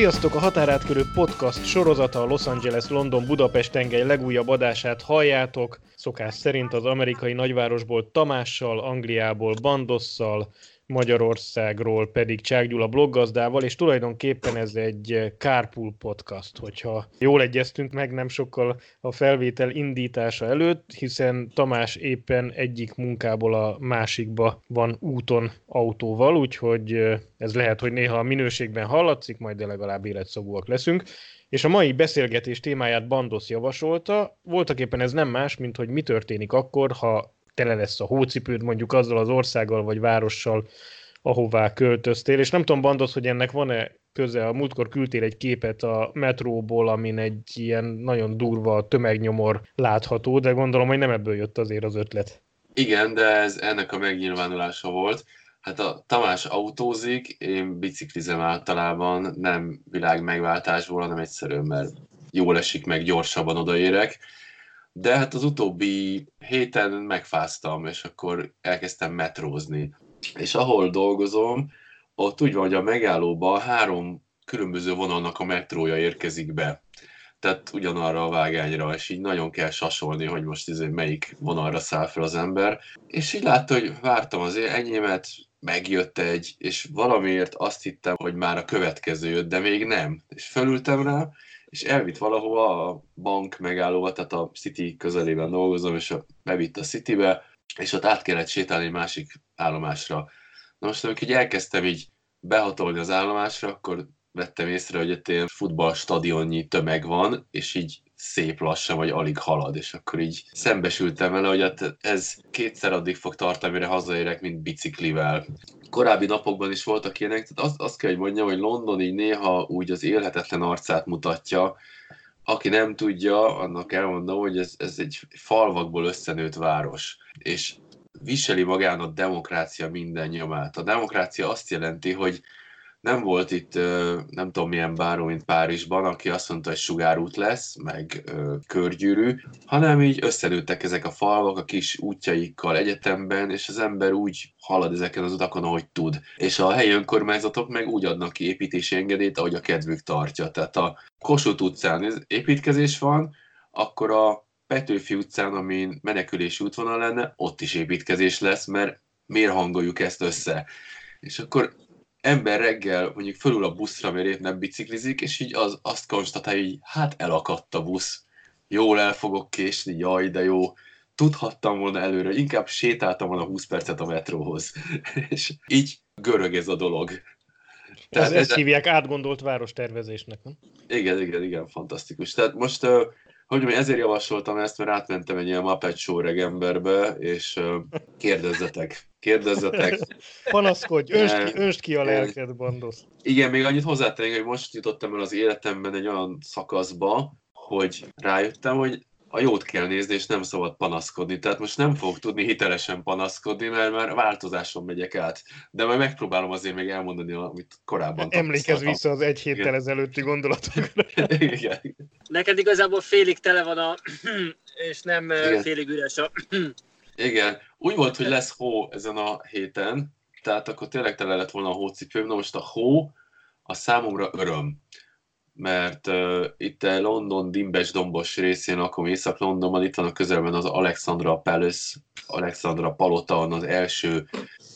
Sziasztok! A Határátkörő podcast sorozata a Los Angeles-London-Budapest tengely legújabb adását halljátok. Szokás szerint az amerikai nagyvárosból Tamással, Angliából Bandosszal, Magyarországról pedig Csák Gyula bloggazdával, és tulajdonképpen ez egy carpool podcast, hogyha jól egyeztünk meg nem sokkal a felvétel indítása előtt, hiszen Tamás éppen egyik munkából a másikba van úton autóval, úgyhogy ez lehet, hogy néha a minőségben hallatszik, majd de legalább életszagúak leszünk. És a mai beszélgetés témáját Bandosz javasolta, voltak éppen ez nem más, mint hogy mi történik akkor, ha tele lesz a hócipőd mondjuk azzal az országgal vagy várossal, ahová költöztél, és nem tudom, Bandos, hogy ennek van-e köze, a múltkor küldtél egy képet a metróból, amin egy ilyen nagyon durva tömegnyomor látható, de gondolom, hogy nem ebből jött azért az ötlet. Igen, de ez ennek a megnyilvánulása volt. Hát a Tamás autózik, én biciklizem általában, nem világ megváltásból, hanem egyszerűen, mert jól esik meg, gyorsabban odaérek de hát az utóbbi héten megfáztam, és akkor elkezdtem metrózni. És ahol dolgozom, ott úgy van, hogy a megállóba három különböző vonalnak a metrója érkezik be. Tehát ugyanarra a vágányra, és így nagyon kell sasolni, hogy most izé melyik vonalra száll fel az ember. És így látta, hogy vártam az enyémet, megjött egy, és valamiért azt hittem, hogy már a következő jött, de még nem. És felültem rá, és elvitt valahova a bank megállóba, tehát a City közelében dolgozom, és a, bevitt a Citybe, és ott át kellett sétálni egy másik állomásra. Na most, amikor így elkezdtem így behatolni az állomásra, akkor vettem észre, hogy egy ilyen futballstadionnyi tömeg van, és így szép lassan, vagy alig halad, és akkor így szembesültem vele, hogy hát ez kétszer addig fog tartani, mire hazaérek, mint biciklivel korábbi napokban is voltak ilyenek, tehát azt, azt kell, hogy mondjam, hogy London így néha úgy az élhetetlen arcát mutatja, aki nem tudja, annak elmondom, hogy ez, ez egy falvakból összenőtt város, és viseli magán a demokrácia minden nyomát. A demokrácia azt jelenti, hogy nem volt itt nem tudom milyen báró, mint Párizsban, aki azt mondta, hogy sugárút lesz, meg körgyűrű, hanem így összenőttek ezek a falvak a kis útjaikkal egyetemben, és az ember úgy halad ezeken az utakon, ahogy tud. És a helyi önkormányzatok meg úgy adnak ki építési engedélyt, ahogy a kedvük tartja. Tehát a Kossuth utcán építkezés van, akkor a Petőfi utcán, amin menekülési útvonal lenne, ott is építkezés lesz, mert miért hangoljuk ezt össze? És akkor ember reggel mondjuk fölül a buszra, mert épp nem biciklizik, és így az, azt konstatálja, hogy hát elakadt a busz, jól el fogok késni, jaj, de jó, tudhattam volna előre, inkább sétáltam volna 20 percet a metróhoz. és így görög ez a dolog. Tehát, ez, ezt hívják átgondolt várostervezésnek, nem? Igen, igen, igen, fantasztikus. Tehát most uh, hogy ezért javasoltam ezt, mert átmentem egy ilyen Muppet Show regemberbe, és kérdezzetek, kérdezzetek. Panaszkodj, önst ki, ki a lelked, bandosz. Igen, még annyit hozzátennék, hogy most jutottam el az életemben egy olyan szakaszba, hogy rájöttem, hogy a jót kell nézni, és nem szabad panaszkodni. Tehát most nem fogok tudni hitelesen panaszkodni, mert már változáson megyek át. De majd megpróbálom azért még elmondani, amit korábban Emlékezz vissza az egy héttel ezelőtti gondolatokra. Igen. Neked igazából félig tele van a és nem Igen. félig üres a Igen. Úgy volt, hogy lesz hó ezen a héten, tehát akkor tényleg tele lett volna a hócipőm. Na most a hó a számomra öröm mert uh, itt a London dimbes dombos részén lakom Észak-Londonban, itt van a közelben az Alexandra Palace, Alexandra Palota, az első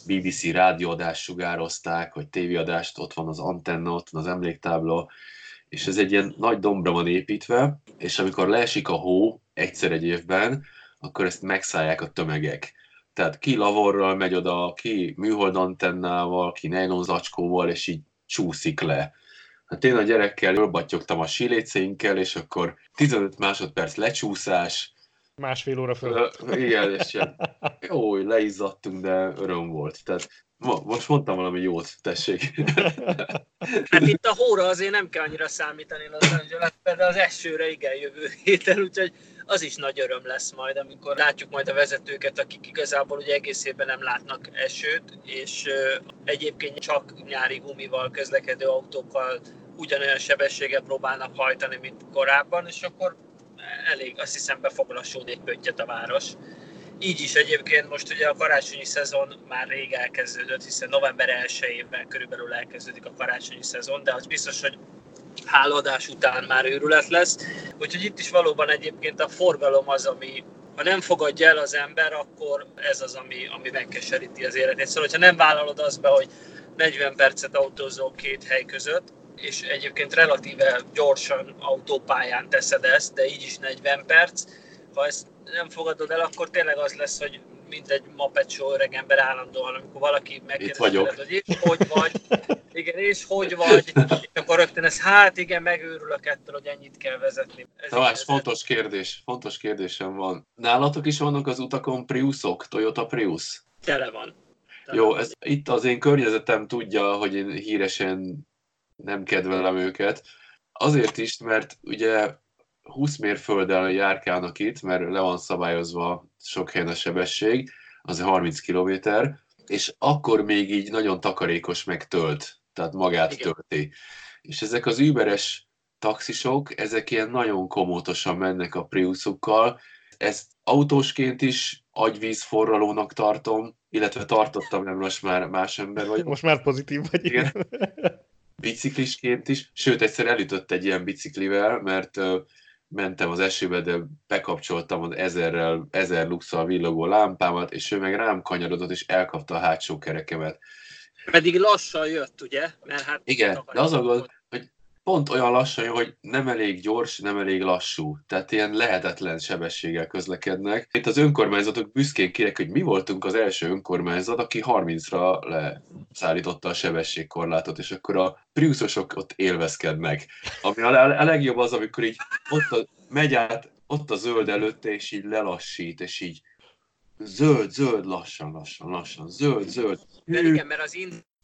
BBC rádióadást sugározták, vagy tévéadást, ott van az antenna, ott van az emléktábla, és ez egy ilyen nagy dombra van építve, és amikor leesik a hó egyszer egy évben, akkor ezt megszállják a tömegek. Tehát ki lavorral megy oda, ki műhold antennával, ki nejlonzacskóval, és így csúszik le Hát én a gyerekkel ölbattyogtam a siléceinkkel, és akkor 15 másodperc lecsúszás. Másfél óra föl. Igen, és ilyen, jó, leizzadtunk, de öröm volt. Tehát ma, most mondtam valami jót, tessék. Hát itt a hóra azért nem kell annyira számítani Los Angeles, de az esőre igen jövő héten, úgyhogy az is nagy öröm lesz majd, amikor látjuk majd a vezetőket, akik igazából ugye egész évben nem látnak esőt, és egyébként csak nyári gumival közlekedő autókkal ugyanolyan sebességgel próbálnak hajtani, mint korábban, és akkor elég, azt hiszem, be fog lassulni egy pöttyet a város. Így is egyébként most ugye a karácsonyi szezon már rég elkezdődött, hiszen november 1 évben körülbelül elkezdődik a karácsonyi szezon, de az biztos, hogy háladás után már őrület lesz. Úgyhogy itt is valóban egyébként a forgalom az, ami ha nem fogadja el az ember, akkor ez az, ami, ami megkeseríti az életét. Szóval, hogyha nem vállalod azt be, hogy 40 percet autózol két hely között, és egyébként relatíve gyorsan autópályán teszed ezt, de így is 40 perc, ha ezt nem fogadod el, akkor tényleg az lesz, hogy mint egy Muppet Show öreg ember állandóan, amikor valaki megkérdezi, hogy és hogy vagy, igen, és hogy vagy, és akkor rögtön ez, hát igen, megőrülök ettől, hogy ennyit kell vezetni. Ez Tamás, fontos kérdés, fontos kérdésem van. Nálatok is vannak az utakon Priusok, Toyota Prius? Tele van. Tele Jó, ez, itt az én környezetem tudja, hogy én híresen nem kedvelem őket. Azért is, mert ugye 20 mérfölddel járkálnak itt, mert le van szabályozva sok helyen a sebesség, az 30 km, és akkor még így nagyon takarékos megtölt, tehát magát Igen. tölti. És ezek az überes taxisok, ezek ilyen nagyon komótosan mennek a Priusukkal. Ezt autósként is agyvízforralónak tartom, illetve tartottam, nem most már más ember vagy. Most már pozitív vagy. Igen. Biciklisként is, sőt egyszer elütött egy ilyen biciklivel, mert mentem az esőbe, de bekapcsoltam az ezerrel, ezer luxal villogó lámpámat, és ő meg rám kanyarodott, és elkapta a hátsó kerekemet. Pedig lassan jött, ugye? Mert hát Igen, de az a gond, pont olyan lassan, hogy nem elég gyors, nem elég lassú. Tehát ilyen lehetetlen sebességgel közlekednek. Itt az önkormányzatok büszkén kérek, hogy mi voltunk az első önkormányzat, aki 30-ra leszállította a sebességkorlátot, és akkor a Priusosok ott élvezkednek. Ami a, a legjobb az, amikor így ott a, megy át, ott a zöld előtte, és így lelassít, és így zöld, zöld, lassan, lassan, lassan, zöld, zöld. De igen, mert az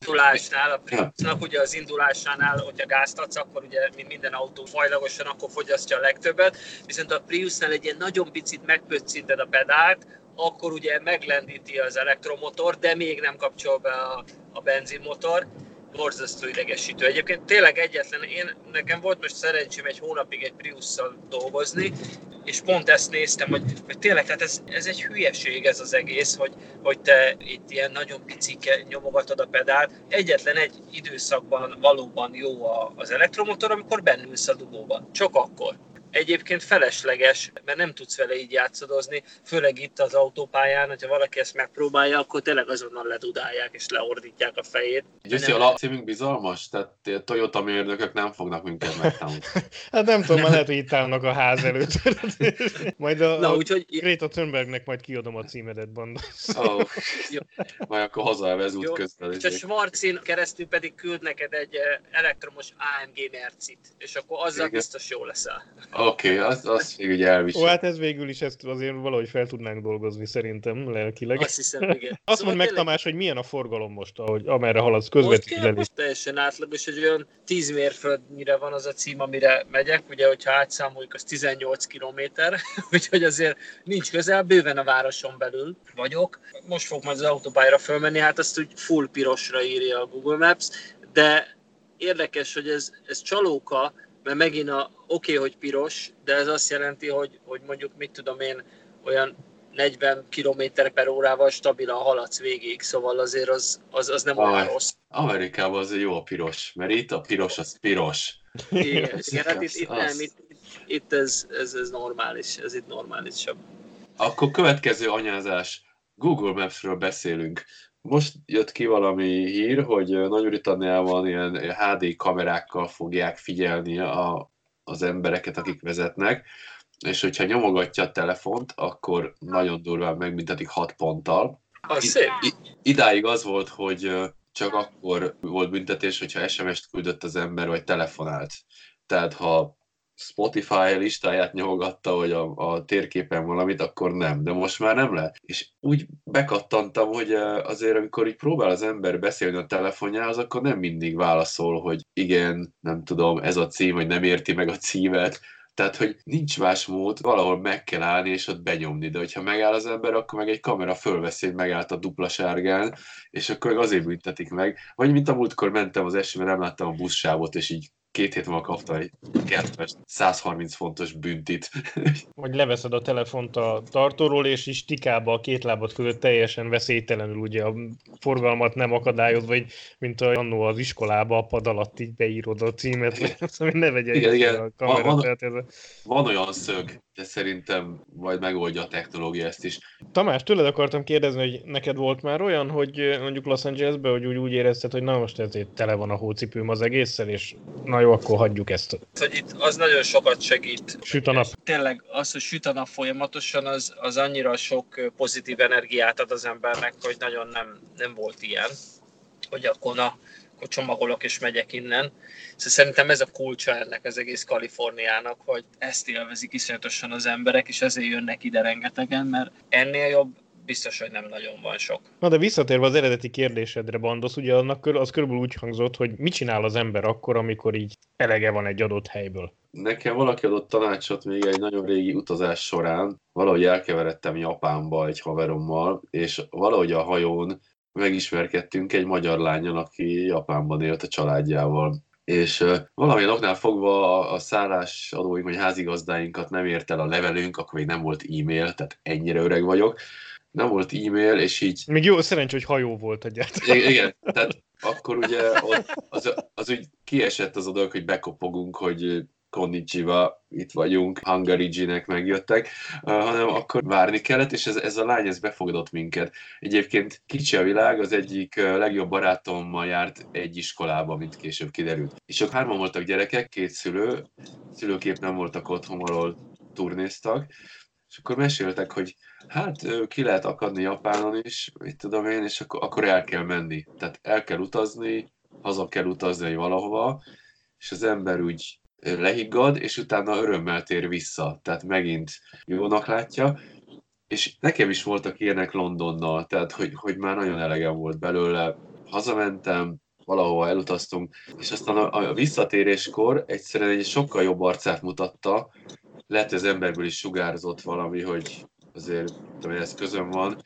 indulásnál, a Priusnak ugye az indulásánál, hogyha gázt adsz, akkor ugye minden autó fajlagosan, akkor fogyasztja a legtöbbet, viszont a Priusnál egy ilyen nagyon picit megpöccinted a pedált, akkor ugye meglendíti az elektromotor, de még nem kapcsol be a, a benzinmotor, borzasztó idegesítő. Egyébként tényleg egyetlen, én, nekem volt most szerencsém egy hónapig egy prius dolgozni, és pont ezt néztem, hogy, hogy tényleg, tehát ez, ez egy hülyeség ez az egész, hogy, hogy te itt ilyen nagyon picike nyomogatod a pedált. Egyetlen egy időszakban valóban jó az elektromotor, amikor bennülsz a dugóban. Csak akkor egyébként felesleges, mert nem tudsz vele így játszadozni, főleg itt az autópályán, hogyha valaki ezt megpróbálja, akkor tényleg azonnal ledudálják és leordítják a fejét. Győszi, a lapcímünk bizalmas? Tehát Toyota mérnökök nem fognak minket megtámadni. hát nem tudom, lehet, hogy itt állnak a ház előtt. majd a, Na, úgyhogy... Greta Thunbergnek majd kiadom a címedet, banda. oh, majd akkor hazaelve út közben. És a Schwarzin keresztül pedig küld neked egy eh, elektromos AMG Mercit, és akkor azzal Igen. biztos jó leszel. Oké, okay, azt, azt még ugye elvisel. Ó, hát ez végül is ezt azért valahogy fel tudnánk dolgozni szerintem lelkileg. Azt hiszem, igen. Azt szóval mondd meg Tamás, hogy milyen a forgalom most, ahogy amerre haladsz közvetíteni. Most, most teljesen átlagos, hogy olyan 10 mérföldnyire van az a cím, amire megyek, ugye, hogyha átszámoljuk, az 18 kilométer, úgyhogy azért nincs közel, bőven a városon belül vagyok. Most fog majd az autópályára fölmenni, hát azt úgy full pirosra írja a Google Maps, de érdekes, hogy ez, ez csalóka, mert megint a oké, okay, hogy piros, de ez azt jelenti, hogy, hogy mondjuk mit tudom én, olyan 40 km per órával stabilan haladsz végig, szóval azért az, az, az nem olyan rossz. Amerikában az jó a piros, mert itt a piros az piros. Igen, igen hát itt, itt nem, itt, itt ez, ez, ez normális, ez itt normálisabb. Akkor következő anyázás, Google Maps-ről beszélünk. Most jött ki valami hír, hogy Nagy-Britanniában ilyen HD kamerákkal fogják figyelni a, az embereket, akik vezetnek, és hogyha nyomogatja a telefont, akkor nagyon durván megbüntetik 6 ponttal. Az szép. Idáig az volt, hogy csak akkor volt büntetés, hogyha SMS-t küldött az ember, vagy telefonált. Tehát ha Spotify listáját nyomogatta, hogy a, a térképen valamit, akkor nem, de most már nem lehet. És úgy bekattantam, hogy azért, amikor így próbál az ember beszélni a telefonjához, akkor nem mindig válaszol, hogy igen, nem tudom, ez a cím, vagy nem érti meg a címet, tehát, hogy nincs más mód, valahol meg kell állni, és ott benyomni, de hogyha megáll az ember, akkor meg egy kamera fölveszi, hogy megállt a dupla sárgán, és akkor azért büntetik meg. Vagy mint a múltkor mentem az esőben, nem láttam a buszsávot, és így két hét múlva kapta egy kedves 130 fontos büntit. Vagy leveszed a telefont a tartóról, és is tikába a két lábad között teljesen veszélytelenül ugye a forgalmat nem akadályoz, vagy mint a annó az iskolába a pad alatt így beírod a címet, szóval ne vegye igen, igen. a kamerát. Van, ez a... van olyan szög, de szerintem majd megoldja a technológia ezt is. Tamás, tőled akartam kérdezni, hogy neked volt már olyan, hogy mondjuk Los Angelesben, hogy úgy, úgy érezted, hogy na most ezért tele van a hócipőm az egésszel, és na jó, akkor hagyjuk ezt. Hogy itt az nagyon sokat segít. Süt a nap. Tényleg az, hogy süt a nap folyamatosan, az, az annyira sok pozitív energiát ad az embernek, hogy nagyon nem, nem volt ilyen, hogy akkor na, akkor csomagolok és megyek innen. Szóval szerintem ez a kulcsa ennek az egész Kaliforniának, hogy ezt élvezik iszonyatosan az emberek, és ezért jönnek ide rengetegen, mert ennél jobb biztos, hogy nem nagyon van sok. Na de visszatérve az eredeti kérdésedre, Bandosz, ugye annak az körülbelül úgy hangzott, hogy mit csinál az ember akkor, amikor így elege van egy adott helyből? Nekem valaki adott tanácsot még egy nagyon régi utazás során. Valahogy elkeveredtem Japánba egy haverommal, és valahogy a hajón megismerkedtünk egy magyar lányon, aki Japánban élt a családjával. És valamilyen oknál fogva a, a szállásadóink vagy házigazdáinkat nem ért el a levelünk, akkor még nem volt e-mail, tehát ennyire öreg vagyok. Nem volt e-mail, és így... Még jó, szerencsé, hogy hajó volt egyáltalán. Igen, tehát akkor ugye ott az, az úgy kiesett az a dolog, hogy bekopogunk, hogy konnichiwa, itt vagyunk, Hungary G-nek megjöttek, uh, hanem akkor várni kellett, és ez, ez a lány, ez befogadott minket. Egyébként kicsi a világ, az egyik legjobb barátommal járt egy iskolába, mint később kiderült. És ők hárman voltak gyerekek, két szülő, szülőkép nem voltak otthon, ahol turnéztak, és akkor meséltek, hogy hát ki lehet akadni Japánon is, mit tudom én, és akkor, akkor el kell menni. Tehát el kell utazni, haza kell utazni valahova, és az ember úgy lehiggad, és utána örömmel tér vissza, tehát megint jónak látja, és nekem is voltak ilyenek Londonnal, tehát hogy, hogy már nagyon elegem volt belőle, hazamentem, valahova elutaztunk, és aztán a, a visszatéréskor egyszerűen egy sokkal jobb arcát mutatta, lehet, az emberből is sugárzott valami, hogy azért, tudom, ez közön van,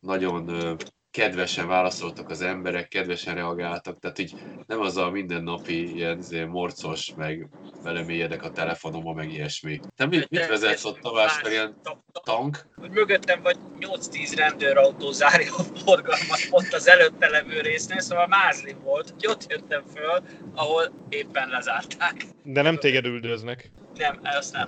nagyon kedvesen válaszoltak az emberek, kedvesen reagáltak, tehát így nem az a mindennapi ilyen izé, morcos, meg belemélyedek a telefonomba, meg ilyesmi. Te mit, mit vezetsz ott Tamás, meg ilyen tank? Hogy mögöttem vagy 8-10 rendőrautó zárja a forgalmat pont az előtte levő résznél, szóval mázli volt, hogy ott jöttem föl, ahol éppen lezárták. De nem téged üldöznek. Nem, azt nem.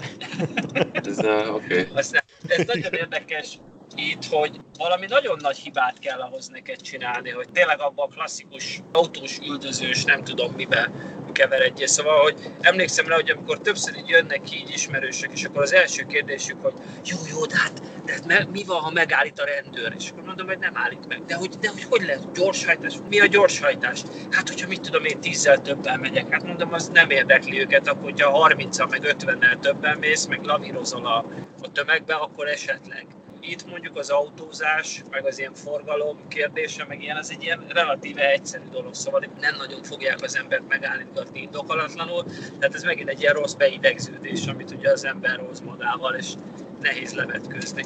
Ez, uh, okay. Azt nem. Ez nagyon érdekes, itt, hogy valami nagyon nagy hibát kell ahhoz neked csinálni, hogy tényleg abban a klasszikus autós üldözős, nem tudom mibe keveredjél. Szóval, hogy emlékszem rá, hogy amikor többször így jönnek ki így ismerősök, és akkor az első kérdésük, hogy jó, jó, de hát, de hát mi van, ha megállít a rendőr? És akkor mondom, hogy nem állít meg. De hogy, de hogy, hogy lehet gyorshajtás? Mi a gyorshajtás? Hát, hogyha mit tudom, én tízzel többen megyek, hát mondom, az nem érdekli őket, akkor hogyha 30 meg 50-nel többen mész, meg lavírozol a, a tömegbe, akkor esetleg itt mondjuk az autózás, meg az ilyen forgalom kérdése, meg ilyen, az egy ilyen relatíve egyszerű dolog, szóval nem nagyon fogják az embert megállítgatni indokolatlanul, tehát ez megint egy ilyen rossz beidegződés, amit ugye az ember hoz magával, és nehéz levetkőzni.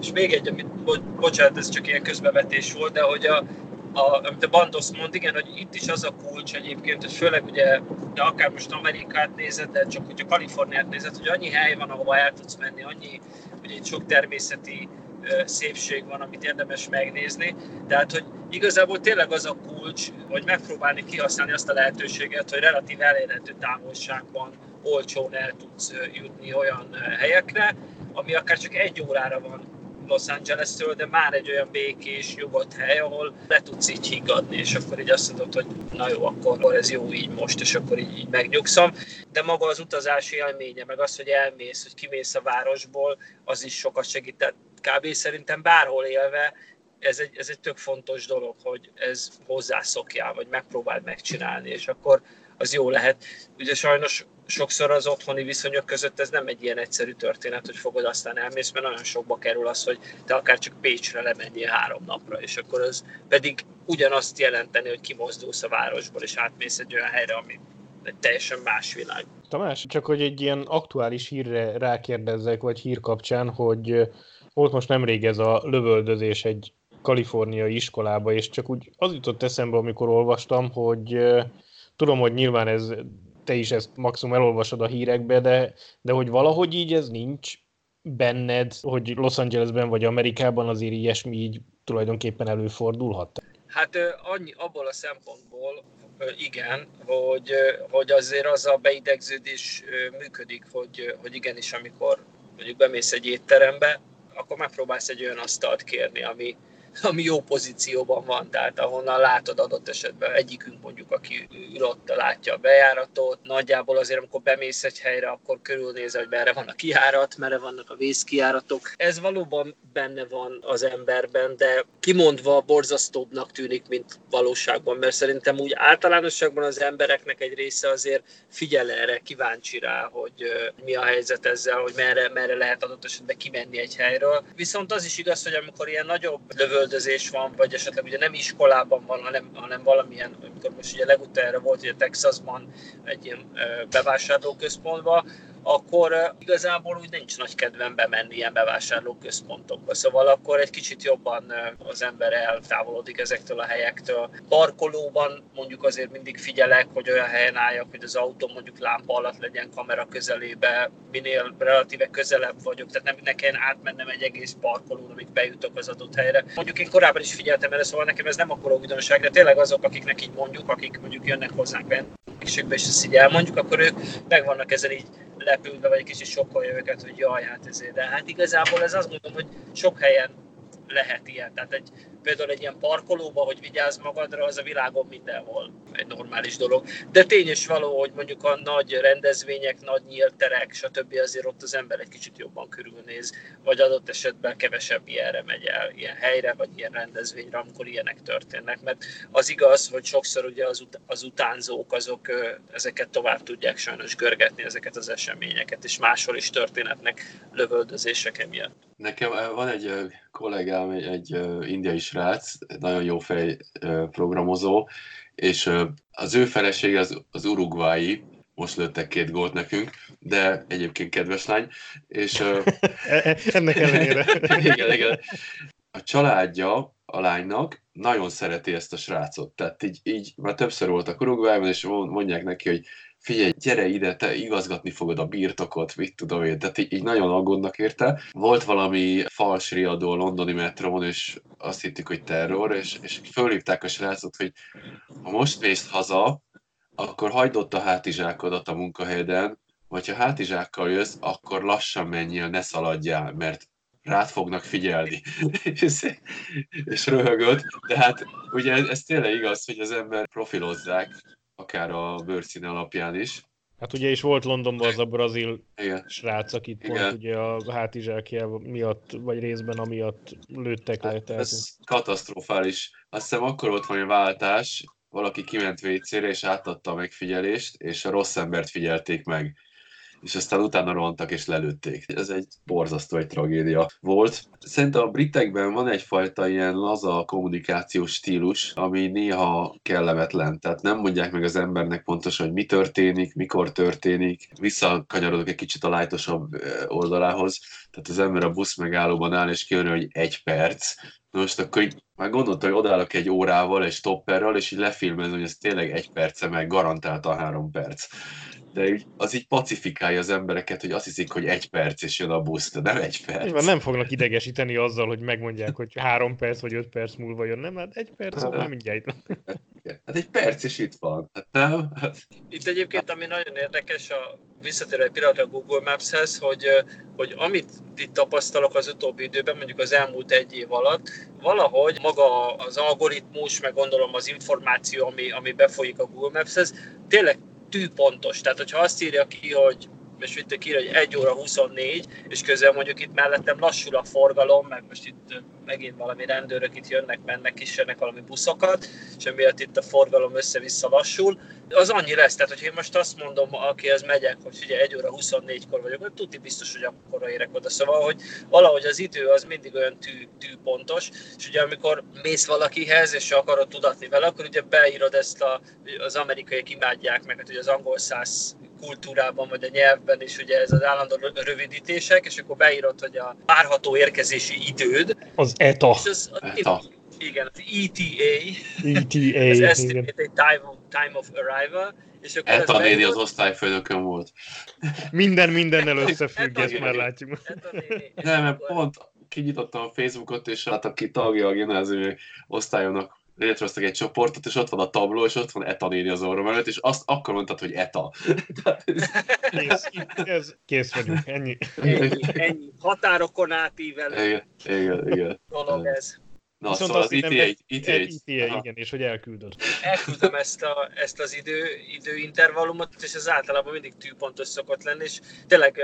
És még egy, amit, bo- bocsánat, ez csak ilyen közbevetés volt, de hogy a, a, amit a Bandos mond, igen, hogy itt is az a kulcs egyébként, hogy főleg ugye, de akár most Amerikát nézed, de csak hogyha Kaliforniát nézed, hogy annyi hely van, ahova el tudsz menni, annyi, ugye itt sok természeti szépség van, amit érdemes megnézni. Tehát, hogy igazából tényleg az a kulcs, hogy megpróbálni kihasználni azt a lehetőséget, hogy relatív elérhető távolságban olcsón el tudsz jutni olyan helyekre, ami akár csak egy órára van Los Angeles-től, de már egy olyan békés, nyugodt hely, ahol le tudsz így higgadni, és akkor így azt mondod, hogy na jó, akkor ez jó így most, és akkor így, így megnyugszom. De maga az utazási élménye, meg az, hogy elmész, hogy kimész a városból, az is sokat segített. Kb. szerintem bárhol élve, ez egy, ez egy tök fontos dolog, hogy ez hozzászokjál, vagy megpróbáld megcsinálni, és akkor az jó lehet. Ugye sajnos sokszor az otthoni viszonyok között ez nem egy ilyen egyszerű történet, hogy fogod aztán elmész, mert nagyon sokba kerül az, hogy te akár csak Pécsre lemenjél három napra, és akkor az pedig ugyanazt jelenteni, hogy kimozdulsz a városból, és átmész egy olyan helyre, ami egy teljesen más világ. Tamás, csak hogy egy ilyen aktuális hírre rákérdezzek, vagy hír kapcsán, hogy volt most nemrég ez a lövöldözés egy kaliforniai iskolába, és csak úgy az jutott eszembe, amikor olvastam, hogy tudom, hogy nyilván ez te is ezt maximum elolvasod a hírekbe, de, de hogy valahogy így ez nincs benned, hogy Los Angelesben vagy Amerikában azért ilyesmi így tulajdonképpen előfordulhat? Hát annyi, abból a szempontból igen, hogy, hogy azért az a beidegződés működik, hogy, hogy igenis, amikor mondjuk bemész egy étterembe, akkor megpróbálsz egy olyan asztalt kérni, ami, ami jó pozícióban van, tehát ahonnan látod adott esetben egyikünk mondjuk, aki ül ott, látja a bejáratot, nagyjából azért, amikor bemész egy helyre, akkor körülnézel, hogy merre van a kiárat, merre vannak a vészkiáratok. Ez valóban benne van az emberben, de kimondva borzasztóbbnak tűnik, mint valóságban, mert szerintem úgy általánosságban az embereknek egy része azért figyel erre, kíváncsi rá, hogy mi a helyzet ezzel, hogy merre, merre lehet adott esetben kimenni egy helyről. Viszont az is igaz, hogy amikor ilyen nagyobb lövő lövöldözés van, vagy esetleg ugye nem iskolában van, hanem, hanem valamilyen, amikor most ugye legutára volt ugye Texasban egy ilyen bevásárlóközpontban, akkor igazából úgy nincs nagy kedvem bemenni ilyen bevásárlóközpontokba. Szóval akkor egy kicsit jobban az ember eltávolodik ezektől a helyektől. Parkolóban mondjuk azért mindig figyelek, hogy olyan helyen álljak, hogy az autó mondjuk lámpa alatt legyen kamera közelébe, minél relatíve közelebb vagyok, tehát nem ne kelljen átmennem egy egész parkolón, amíg bejutok az adott helyre. Mondjuk én korábban is figyeltem erre, szóval nekem ez nem akkor újdonság, de tényleg azok, akiknek így mondjuk, akik mondjuk jönnek hozzánk vendégségbe, és ezt így elmondjuk, akkor ők meg vannak ezen így lepülve, vagy kicsit sokkolja őket, hogy jaj, hát ezért. De hát igazából ez azt mondom, hogy sok helyen lehet ilyen. Tehát egy, például egy ilyen parkolóba, hogy vigyázz magadra, az a világon mindenhol egy normális dolog. De tény is való, hogy mondjuk a nagy rendezvények, nagy nyílt terek, stb. azért ott az ember egy kicsit jobban körülnéz, vagy adott esetben kevesebb ilyenre megy el, ilyen helyre, vagy ilyen rendezvényre, amikor ilyenek történnek. Mert az igaz, hogy sokszor ugye az, ut- az utánzók, azok ezeket tovább tudják sajnos görgetni, ezeket az eseményeket, és máshol is történetnek lövöldözések emiatt. Nekem van egy kollégám, egy indiai srác, nagyon jó fej programozó, és az ő felesége az, az urugvái, most lőttek két gólt nekünk, de egyébként kedves lány, és... E, e, ennek ellenére. igen, igen. A családja a lánynak nagyon szereti ezt a srácot, tehát így, így már többször voltak Uruguayban, és mondják neki, hogy figyelj, gyere ide, te igazgatni fogod a birtokot, mit tudom én, tehát így, így nagyon aggódnak érte. Volt valami fals riadó a londoni metrón, és azt hittük, hogy terror, és, és fölhívták a srácot, hogy ha most mész haza, akkor hagyd ott a hátizsákodat a munkahelyeden, vagy ha hátizsákkal jössz, akkor lassan menjél, ne szaladjál, mert rád fognak figyelni. és röhögött, de hát ugye ez, ez tényleg igaz, hogy az ember profilozzák, akár a bőrszín alapján is. Hát ugye is volt Londonban az a brazil Igen. srác, akit Igen. pont ugye a hátizsákja miatt, vagy részben amiatt lőttek hát le. Tehát... Ez katasztrofális. Azt hiszem akkor volt valami váltás, valaki kiment WC-re és átadta a megfigyelést, és a rossz embert figyelték meg és aztán utána rohantak és lelőtték. Ez egy borzasztó egy tragédia volt. Szerintem a britekben van egyfajta ilyen laza kommunikációs stílus, ami néha kellemetlen. Tehát nem mondják meg az embernek pontosan, hogy mi történik, mikor történik. Visszakanyarodok egy kicsit a lájtosabb oldalához. Tehát az ember a busz megállóban áll, és kijön, hogy egy perc. Most akkor így már gondolta, hogy odállok egy órával, egy stopperrel, és így lefilmezem, hogy ez tényleg egy perce, meg garantáltan három perc de az így pacifikálja az embereket, hogy azt hiszik, hogy egy perc és jön a busz, de nem egy perc. Nyilván nem fognak idegesíteni azzal, hogy megmondják, hogy három perc vagy öt perc múlva jön, nem? Hát egy perc, szóval nem mindjárt. Hát egy perc is itt van. Hát nem? Hát... Itt egyébként, ami nagyon érdekes, a visszatér egy pillanatra a Google Maps-hez, hogy, hogy amit itt tapasztalok az utóbbi időben, mondjuk az elmúlt egy év alatt, valahogy maga az algoritmus, meg gondolom az információ, ami, ami befolyik a Google Maps-hez, tényleg tűpontos. Tehát, hogyha azt írja ki, hogy és itt ki, hogy 1 óra 24, és közben mondjuk itt mellettem lassul a forgalom, meg most itt megint valami rendőrök itt jönnek, mennek, kísérnek valami buszokat, és emiatt itt a forgalom össze-vissza lassul. Az annyi lesz, tehát hogyha én most azt mondom, akihez megyek, hogy ugye 1 óra 24-kor vagyok, nem tudni biztos, hogy akkor érek oda. Szóval, hogy valahogy az idő az mindig olyan tű, tűpontos, és ugye amikor mész valakihez, és akarod tudatni vele, akkor ugye beírod ezt a, az amerikaiak imádják meg, hát ugye az angol száz kultúrában, vagy a nyelvben is ugye ez az állandó rövidítések, és akkor beírod, hogy a várható érkezési időd. Az ETA. És az, ETA. Igen, az ETA. ETA, az igen. Estimated Time of, time of Arrival. És akkor Eta néni az megvolt- osztályfőnökön volt. Minden mindennel összefügg, Hát ezt már látjuk. És Nem, mert pont kinyitottam a Facebookot, és hát aki tagja a gimnáziumi osztályomnak létrehoztak egy csoportot, és ott van a tabló, és ott van Eta néni az orrom előtt, és azt akkor mondtad, hogy Eta. Tehát ez- Kész, ez, kész vagyunk, ennyi. Ennyi, ennyi. Határokon átívelő igen, igen, igen. dolog ez. Na, Viszont szóval az ETA, ETA, aha. igen, és hogy elküldöd. elküldöm ezt, a, ezt az idő, időintervallumot, és ez általában mindig tűpontos szokott lenni, és tényleg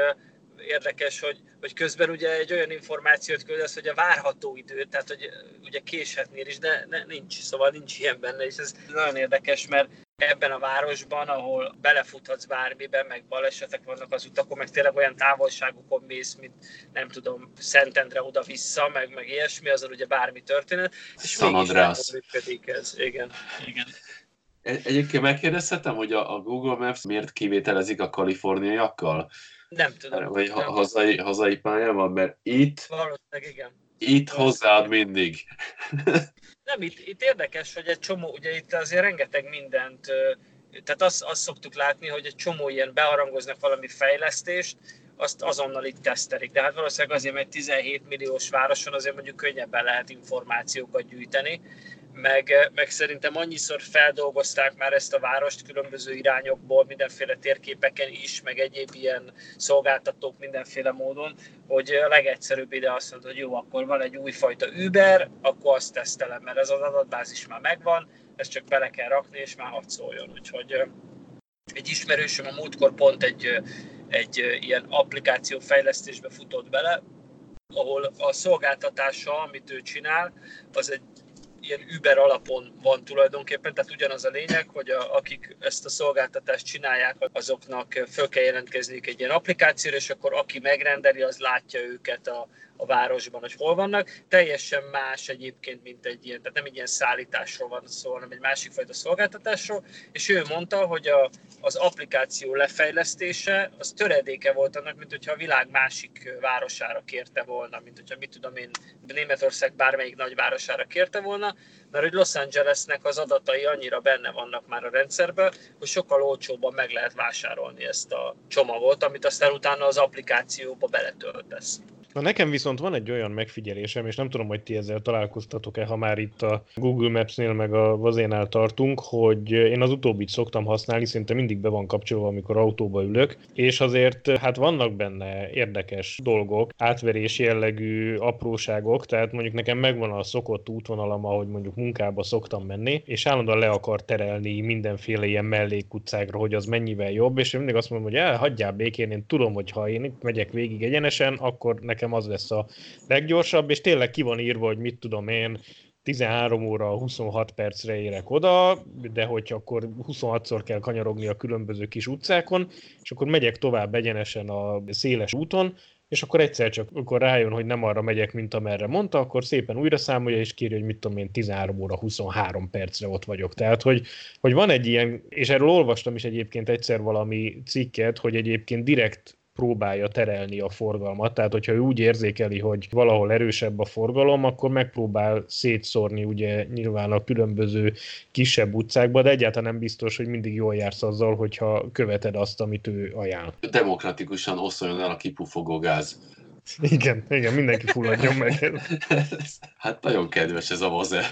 érdekes, hogy, hogy közben ugye egy olyan információt küldesz, hogy a várható idő, tehát hogy ö, ugye késhetnél is, de ne, nincs, szóval nincs ilyen benne, és ez nagyon érdekes, mert ebben a városban, ahol belefuthatsz bármiben, meg balesetek vannak az utakon, meg tényleg olyan távolságokon mész, mint nem tudom, Szentendre oda-vissza, meg, meg ilyesmi, azon ugye bármi történet, és San mégis működik ez. Igen, igen. Egy- Egyébként megkérdezhetem, hogy a, a Google Maps miért kivételezik a kaliforniaiakkal? Nem tudom. Vagy ha, nem. hazai, hazai pályán van, mert itt, Valószínűleg igen. itt hozzáad mindig. Nem, itt, itt érdekes, hogy egy csomó, ugye itt azért rengeteg mindent, tehát azt, azt szoktuk látni, hogy egy csomó ilyen beharangoznak valami fejlesztést, azt azonnal itt tesztelik. De hát valószínűleg azért, mert 17 milliós városon azért mondjuk könnyebben lehet információkat gyűjteni, meg, meg szerintem annyiszor feldolgozták már ezt a várost különböző irányokból, mindenféle térképeken is, meg egyéb ilyen szolgáltatók mindenféle módon, hogy a legegyszerűbb ide azt mondod, hogy jó, akkor van egy újfajta Uber, akkor azt tesztelem, mert ez az adatbázis már megvan, ezt csak bele kell rakni, és már hadd szóljon. Úgyhogy ö, egy ismerősöm a múltkor pont egy, ö, egy ilyen applikáció fejlesztésbe futott bele, ahol a szolgáltatása, amit ő csinál, az egy ilyen Uber alapon van tulajdonképpen, tehát ugyanaz a lényeg, hogy a, akik ezt a szolgáltatást csinálják, azoknak föl kell jelentkezniük egy ilyen applikációra, és akkor aki megrendeli, az látja őket a, a városban, hogy hol vannak. Teljesen más egyébként, mint egy ilyen, tehát nem egy ilyen szállításról van szó, hanem egy másik fajta szolgáltatásról, és ő mondta, hogy a, az applikáció lefejlesztése az töredéke volt annak, mint hogyha a világ másik városára kérte volna, mint hogyha mit tudom én, Németország bármelyik nagyvárosára kérte volna, mert hogy Los Angelesnek az adatai annyira benne vannak már a rendszerben, hogy sokkal olcsóbban meg lehet vásárolni ezt a csomagot, amit aztán utána az applikációba beletöltesz. Na nekem viszont van egy olyan megfigyelésem, és nem tudom, hogy ti ezzel találkoztatok-e, ha már itt a Google Maps-nél meg a vazénál tartunk, hogy én az utóbbit szoktam használni, szinte mindig be van kapcsolva, amikor autóba ülök, és azért hát vannak benne érdekes dolgok, átverés jellegű apróságok, tehát mondjuk nekem megvan a szokott útvonalam, ahogy mondjuk munkába szoktam menni, és állandóan le akar terelni mindenféle ilyen mellékutcákra, hogy az mennyivel jobb, és én mindig azt mondom, hogy el, hagyjál békén, én tudom, hogy ha én itt megyek végig egyenesen, akkor nekem az lesz a leggyorsabb, és tényleg ki van írva, hogy mit tudom én, 13 óra 26 percre érek oda, de hogy akkor 26-szor kell kanyarogni a különböző kis utcákon, és akkor megyek tovább egyenesen a széles úton, és akkor egyszer csak, akkor rájön, hogy nem arra megyek, mint amerre mondta, akkor szépen újra számolja, és kéri, hogy mit tudom én, 13 óra 23 percre ott vagyok. Tehát, hogy, hogy van egy ilyen, és erről olvastam is egyébként egyszer valami cikket, hogy egyébként direkt próbálja terelni a forgalmat, tehát hogyha ő úgy érzékeli, hogy valahol erősebb a forgalom, akkor megpróbál szétszórni ugye nyilván a különböző kisebb utcákba, de egyáltalán nem biztos, hogy mindig jól jársz azzal, hogyha követed azt, amit ő ajánl. Demokratikusan oszoljon el a kipufogó gáz. Igen, igen, mindenki fulladjon meg. Hát nagyon kedves ez a vaze.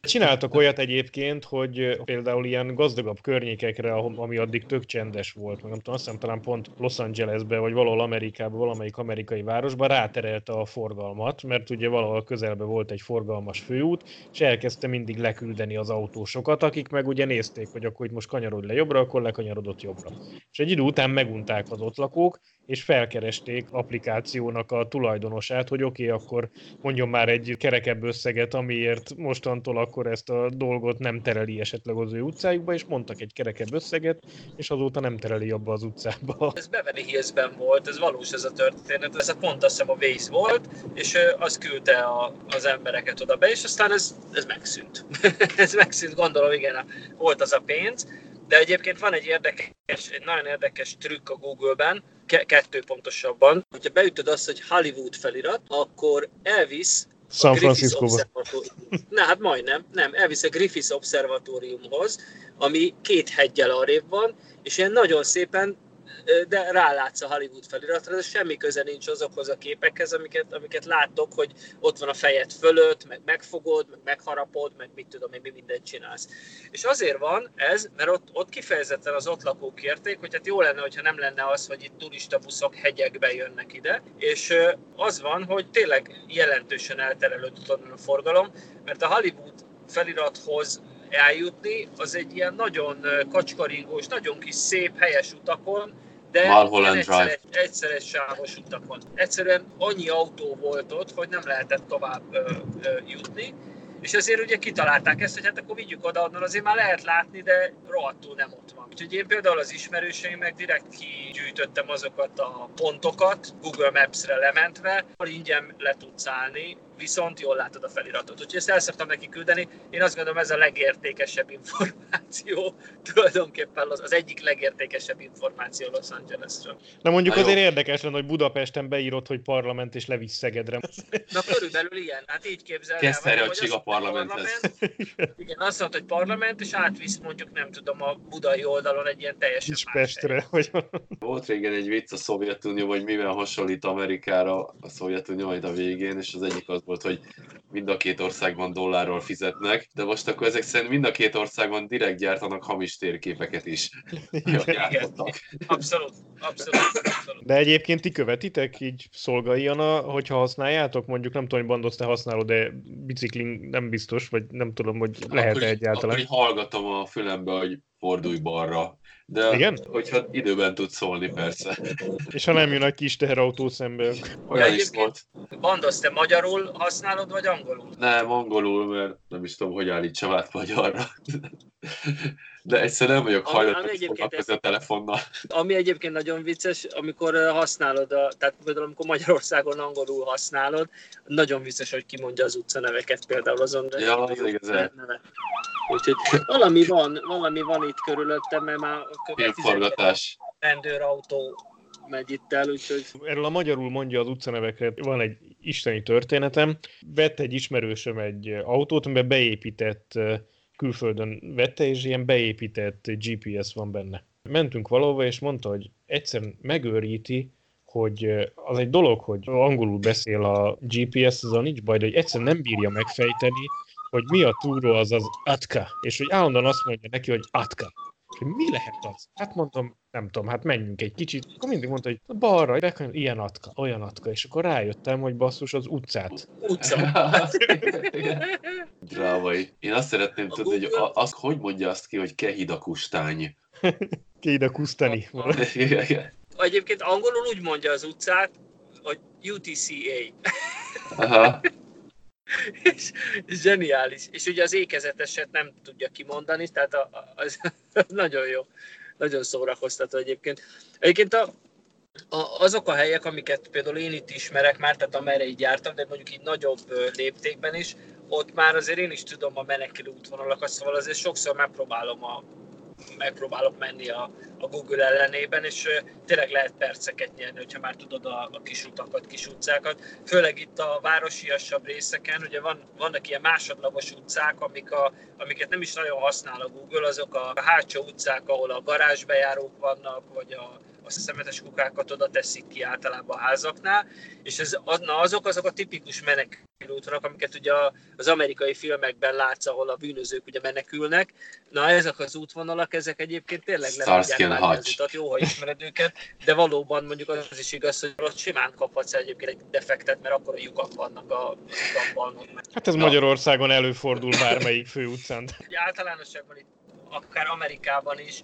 Csináltak olyat egyébként, hogy például ilyen gazdagabb környékekre, ami addig tök csendes volt, meg nem tudom, azt hiszem talán pont Los Angelesbe, vagy valahol Amerikában, valamelyik amerikai városban ráterelte a forgalmat, mert ugye valahol közelben volt egy forgalmas főút, és elkezdte mindig leküldeni az autósokat, akik meg ugye nézték, hogy akkor itt most kanyarodj le jobbra, akkor lekanyarodott jobbra. És egy idő után megunták az ott lakók, és felkeresték applikációnak a tulajdonosát, hogy oké, okay, akkor mondjon már egy kerekebb összeget, amiért mostantól akkor ezt a dolgot nem tereli esetleg az ő utcájukba, és mondtak egy kerekebb összeget, és azóta nem tereli abba az utcába. Ez Beverly Hillsben volt, ez valós ez a történet, ez a pont azt hiszem a Waze volt, és az küldte a, az embereket oda be, és aztán ez, ez megszűnt. ez megszűnt, gondolom, igen, volt az a pénz, de egyébként van egy érdekes, egy nagyon érdekes trükk a Google-ben, ke- kettő pontosabban. Hogyha beütöd azt, hogy Hollywood felirat, akkor elvisz San Francisco. Na hát majdnem, nem, elvisz a Griffiths Observatóriumhoz, ami két hegyel arrébb van, és ilyen nagyon szépen de rálátsz a Hollywood feliratra, de semmi köze nincs azokhoz a képekhez, amiket, amiket láttok, hogy ott van a fejed fölött, meg megfogod, meg megharapod, meg mit tudom én, mi mindent csinálsz. És azért van ez, mert ott, ott kifejezetten az ott lakók kérték, hogy hát jó lenne, hogyha nem lenne az, hogy itt turista buszok hegyekbe jönnek ide, és az van, hogy tényleg jelentősen elterelődött onnan a forgalom, mert a Hollywood felirathoz eljutni, az egy ilyen nagyon kacskaringós, nagyon kis szép, helyes utakon, de Malholland egyszeres, egyszeres sávos utakon. Egyszerűen annyi autó volt ott, hogy nem lehetett tovább ö, ö, jutni, és ezért ugye kitalálták ezt, hogy hát akkor vigyük oda, onnan azért már lehet látni, de rohadtul nem ott van. Úgyhogy én például az ismerőseimnek direkt kigyűjtöttem azokat a pontokat, Google Maps-re lementve, ahol ingyen le tudsz állni, viszont jól látod a feliratot. Úgyhogy ezt el szoktam neki küldeni. Én azt gondolom, ez a legértékesebb információ, tulajdonképpen az, az egyik legértékesebb információ Los Angelesről. Na mondjuk Na azért jó. érdekes lenne, hogy Budapesten beírod, hogy parlament és levisz Szegedre. Na körülbelül ilyen, hát így képzelem. Kezd hogy a parlamenthez. Parlament, igen, azt mondta, hogy parlament, és átvisz mondjuk nem tudom a budai oldalon egy ilyen teljesen Pestre, hogy Volt régen egy vicc a Szovjetunió, hogy mivel hasonlít Amerikára a Szovjetunió majd a végén, és az egyik az volt, hogy mind a két országban dollárról fizetnek, de most akkor ezek szerint mind a két országban direkt gyártanak hamis térképeket is. Abszolút, abszolút, abszolút. De egyébként ti követitek így szolgaiana, hogyha használjátok, mondjuk nem tudom, hogy bandosz te használod, de biciklin nem biztos, vagy nem tudom, hogy lehet-e egyáltalán. Akkor hallgatom a fülembe, hogy fordulj balra, de Igen? hogyha időben tud szólni, persze. És ha nem jön a kis teherautó szembe. Olyan is volt. Bandosz, te magyarul használod, vagy angolul? Nem, angolul, mert nem is tudom, hogy állítsam át magyarra. De egyszerűen nem vagyok hajlandó foglalkozni a telefonnal. Ami egyébként nagyon vicces, amikor használod, a, tehát például amikor Magyarországon angolul használod, nagyon vicces, hogy kimondja az utcaneveket például azon. Ja, az igaz. Neve. Úgyhogy valami van, valami van itt körülöttem, mert már a következő rendőrautó megy itt el, úgyhogy... Erről a magyarul mondja az utcanevekre, van egy isteni történetem. Vett egy ismerősöm egy autót, amiben beépített külföldön vette, és ilyen beépített GPS van benne. Mentünk valahova, és mondta, hogy egyszerűen megőríti, hogy az egy dolog, hogy angolul beszél a GPS, az a nincs baj, de hogy egyszerűen nem bírja megfejteni, hogy mi a túró az az atka, és hogy állandóan azt mondja neki, hogy atka. Hogy mi lehet az? Hát mondtam, nem tudom, hát menjünk egy kicsit. Akkor mindig mondta, hogy balra, bekanyar, ilyen atka, olyan atka, és akkor rájöttem, hogy basszus az utcát. Utca. Drávai. Én azt szeretném a tudni, hogy az, hogy mondja azt ki, hogy kehidakustány. Kehidakusztani. Egyébként angolul úgy mondja az utcát, hogy UTCA. Aha. és, zseniális. És ugye az ékezeteset nem tudja kimondani, tehát a, a, az nagyon jó, nagyon szórakoztató egyébként. Egyébként a, a, azok a helyek, amiket például én itt ismerek már, tehát amerre így jártam, de mondjuk így nagyobb léptékben is, ott már azért én is tudom a menekülő útvonalakat, szóval azért sokszor megpróbálom a, megpróbálok menni a, a Google ellenében, és tényleg lehet perceket nyerni, hogyha már tudod a, a kis utakat, kis utcákat. Főleg itt a városiasabb részeken, ugye van, vannak ilyen másodlagos utcák, amik a, amiket nem is nagyon használ a Google, azok a hátsó utcák, ahol a garázsbejárók vannak, vagy a, a szemetes kukákat oda teszik ki általában a házaknál, és ez, na, azok azok a tipikus menekülőútvonak, amiket ugye az amerikai filmekben látsz, ahol a bűnözők ugye menekülnek. Na ezek az útvonalak, ezek egyébként tényleg le tudják az utat, jó, ha ismered őket, de valóban mondjuk az is igaz, hogy ott simán kaphatsz egyébként egy defektet, mert akkor a lyukak vannak a utakban. Hát ez Magyarországon előfordul bármelyik főutcán. Általánosságban itt akár Amerikában is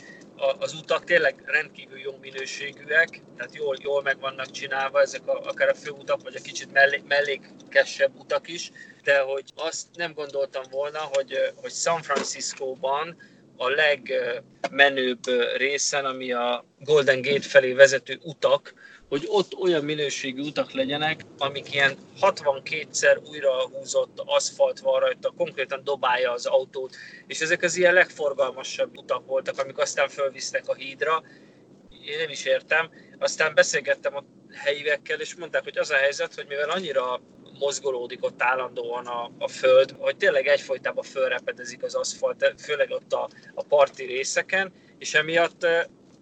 az utak tényleg rendkívül jó minőségűek, tehát jól, jól meg vannak csinálva ezek a, akár a főutak, vagy a kicsit mellé, mellékesebb utak is, de hogy azt nem gondoltam volna, hogy, hogy San Franciscóban a legmenőbb részen, ami a Golden Gate felé vezető utak, hogy ott olyan minőségű utak legyenek, amik ilyen 62-szer újra húzott aszfalt van rajta, konkrétan dobálja az autót, és ezek az ilyen legforgalmasabb utak voltak, amik aztán fölvisznek a hídra. Én nem is értem. Aztán beszélgettem a helyivekkel, és mondták, hogy az a helyzet, hogy mivel annyira mozgolódik ott állandóan a, a föld, hogy tényleg egyfolytában fölrepedezik az aszfalt, főleg ott a, a parti részeken, és emiatt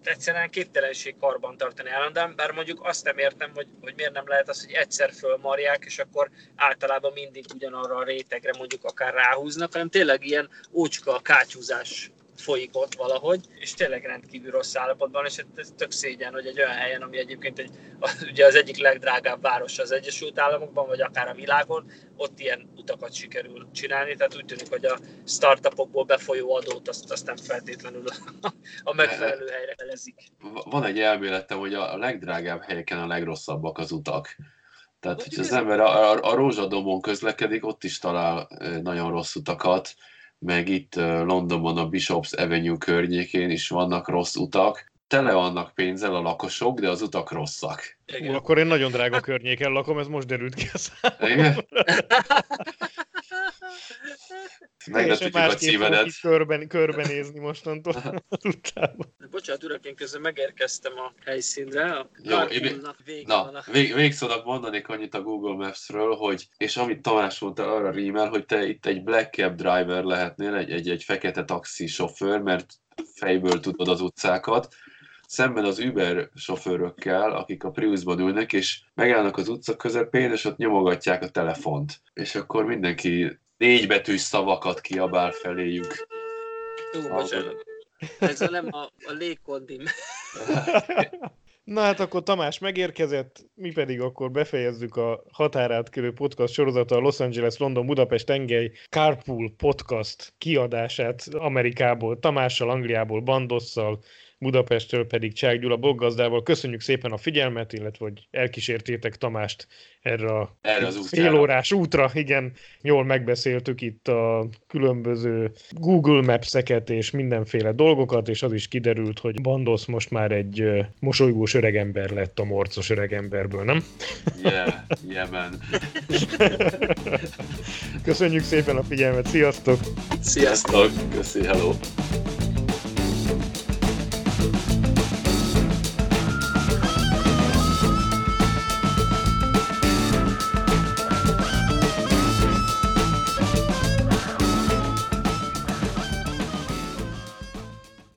egyszerűen képtelenség karban tartani állandóan, bár mondjuk azt nem értem, hogy, hogy miért nem lehet az, hogy egyszer fölmarják, és akkor általában mindig ugyanarra a rétegre mondjuk akár ráhúznak, hanem tényleg ilyen ócska kátyúzás folyik ott valahogy, és tényleg rendkívül rossz állapotban, és ez tök szégyen, hogy egy olyan helyen, ami egyébként egy, ugye az egyik legdrágább város az Egyesült Államokban, vagy akár a világon, ott ilyen utakat sikerül csinálni, tehát úgy tűnik, hogy a startupokból befolyó adót azt, azt nem feltétlenül a, a megfelelő helyre elezik. Van egy elméletem, hogy a legdrágább helyeken a legrosszabbak az utak. Tehát, hogy az ember a, a, a rózsadomon közlekedik, ott is talál nagyon rossz utakat, meg itt Londonban a Bishops Avenue környékén is vannak rossz utak. Tele vannak pénzzel a lakosok, de az utak rosszak. Ú, akkor én nagyon drága környéken lakom, ez most derült ki a számomra. Meglepítjük a címedet. Körben, körbenézni mostantól az utcában. Bocsánat, urak, én közben megérkeztem a helyszínre. A Jó, én, na, vég, végszónak mondanék annyit a Google Maps-ről, hogy, és amit Tamás mondta, arra rímel, hogy te itt egy black cab driver lehetnél, egy, egy, egy fekete taxi sofőr, mert fejből tudod az utcákat, szemben az Uber sofőrökkel, akik a Priusban ülnek, és megállnak az utca közepén, és ott nyomogatják a telefont. És akkor mindenki négybetűs szavakat kiabál feléjük. Bocsánat. Ez a nem a, a légkondim. Na hát akkor Tamás megérkezett, mi pedig akkor befejezzük a határátkörő podcast sorozata a Los Angeles London Budapest tengely Carpool podcast kiadását Amerikából, Tamással, Angliából, Bandosszal, Budapestről pedig Csák Gyula bloggazdával. Köszönjük szépen a figyelmet, illetve hogy elkísértétek Tamást erre a erre az félórás útra. Igen, jól megbeszéltük itt a különböző Google Maps-eket és mindenféle dolgokat, és az is kiderült, hogy Bandosz most már egy mosolygós öregember lett a morcos öregemberből, nem? Yeah, yeah man. Köszönjük szépen a figyelmet, sziasztok! Sziasztok, köszi, hello!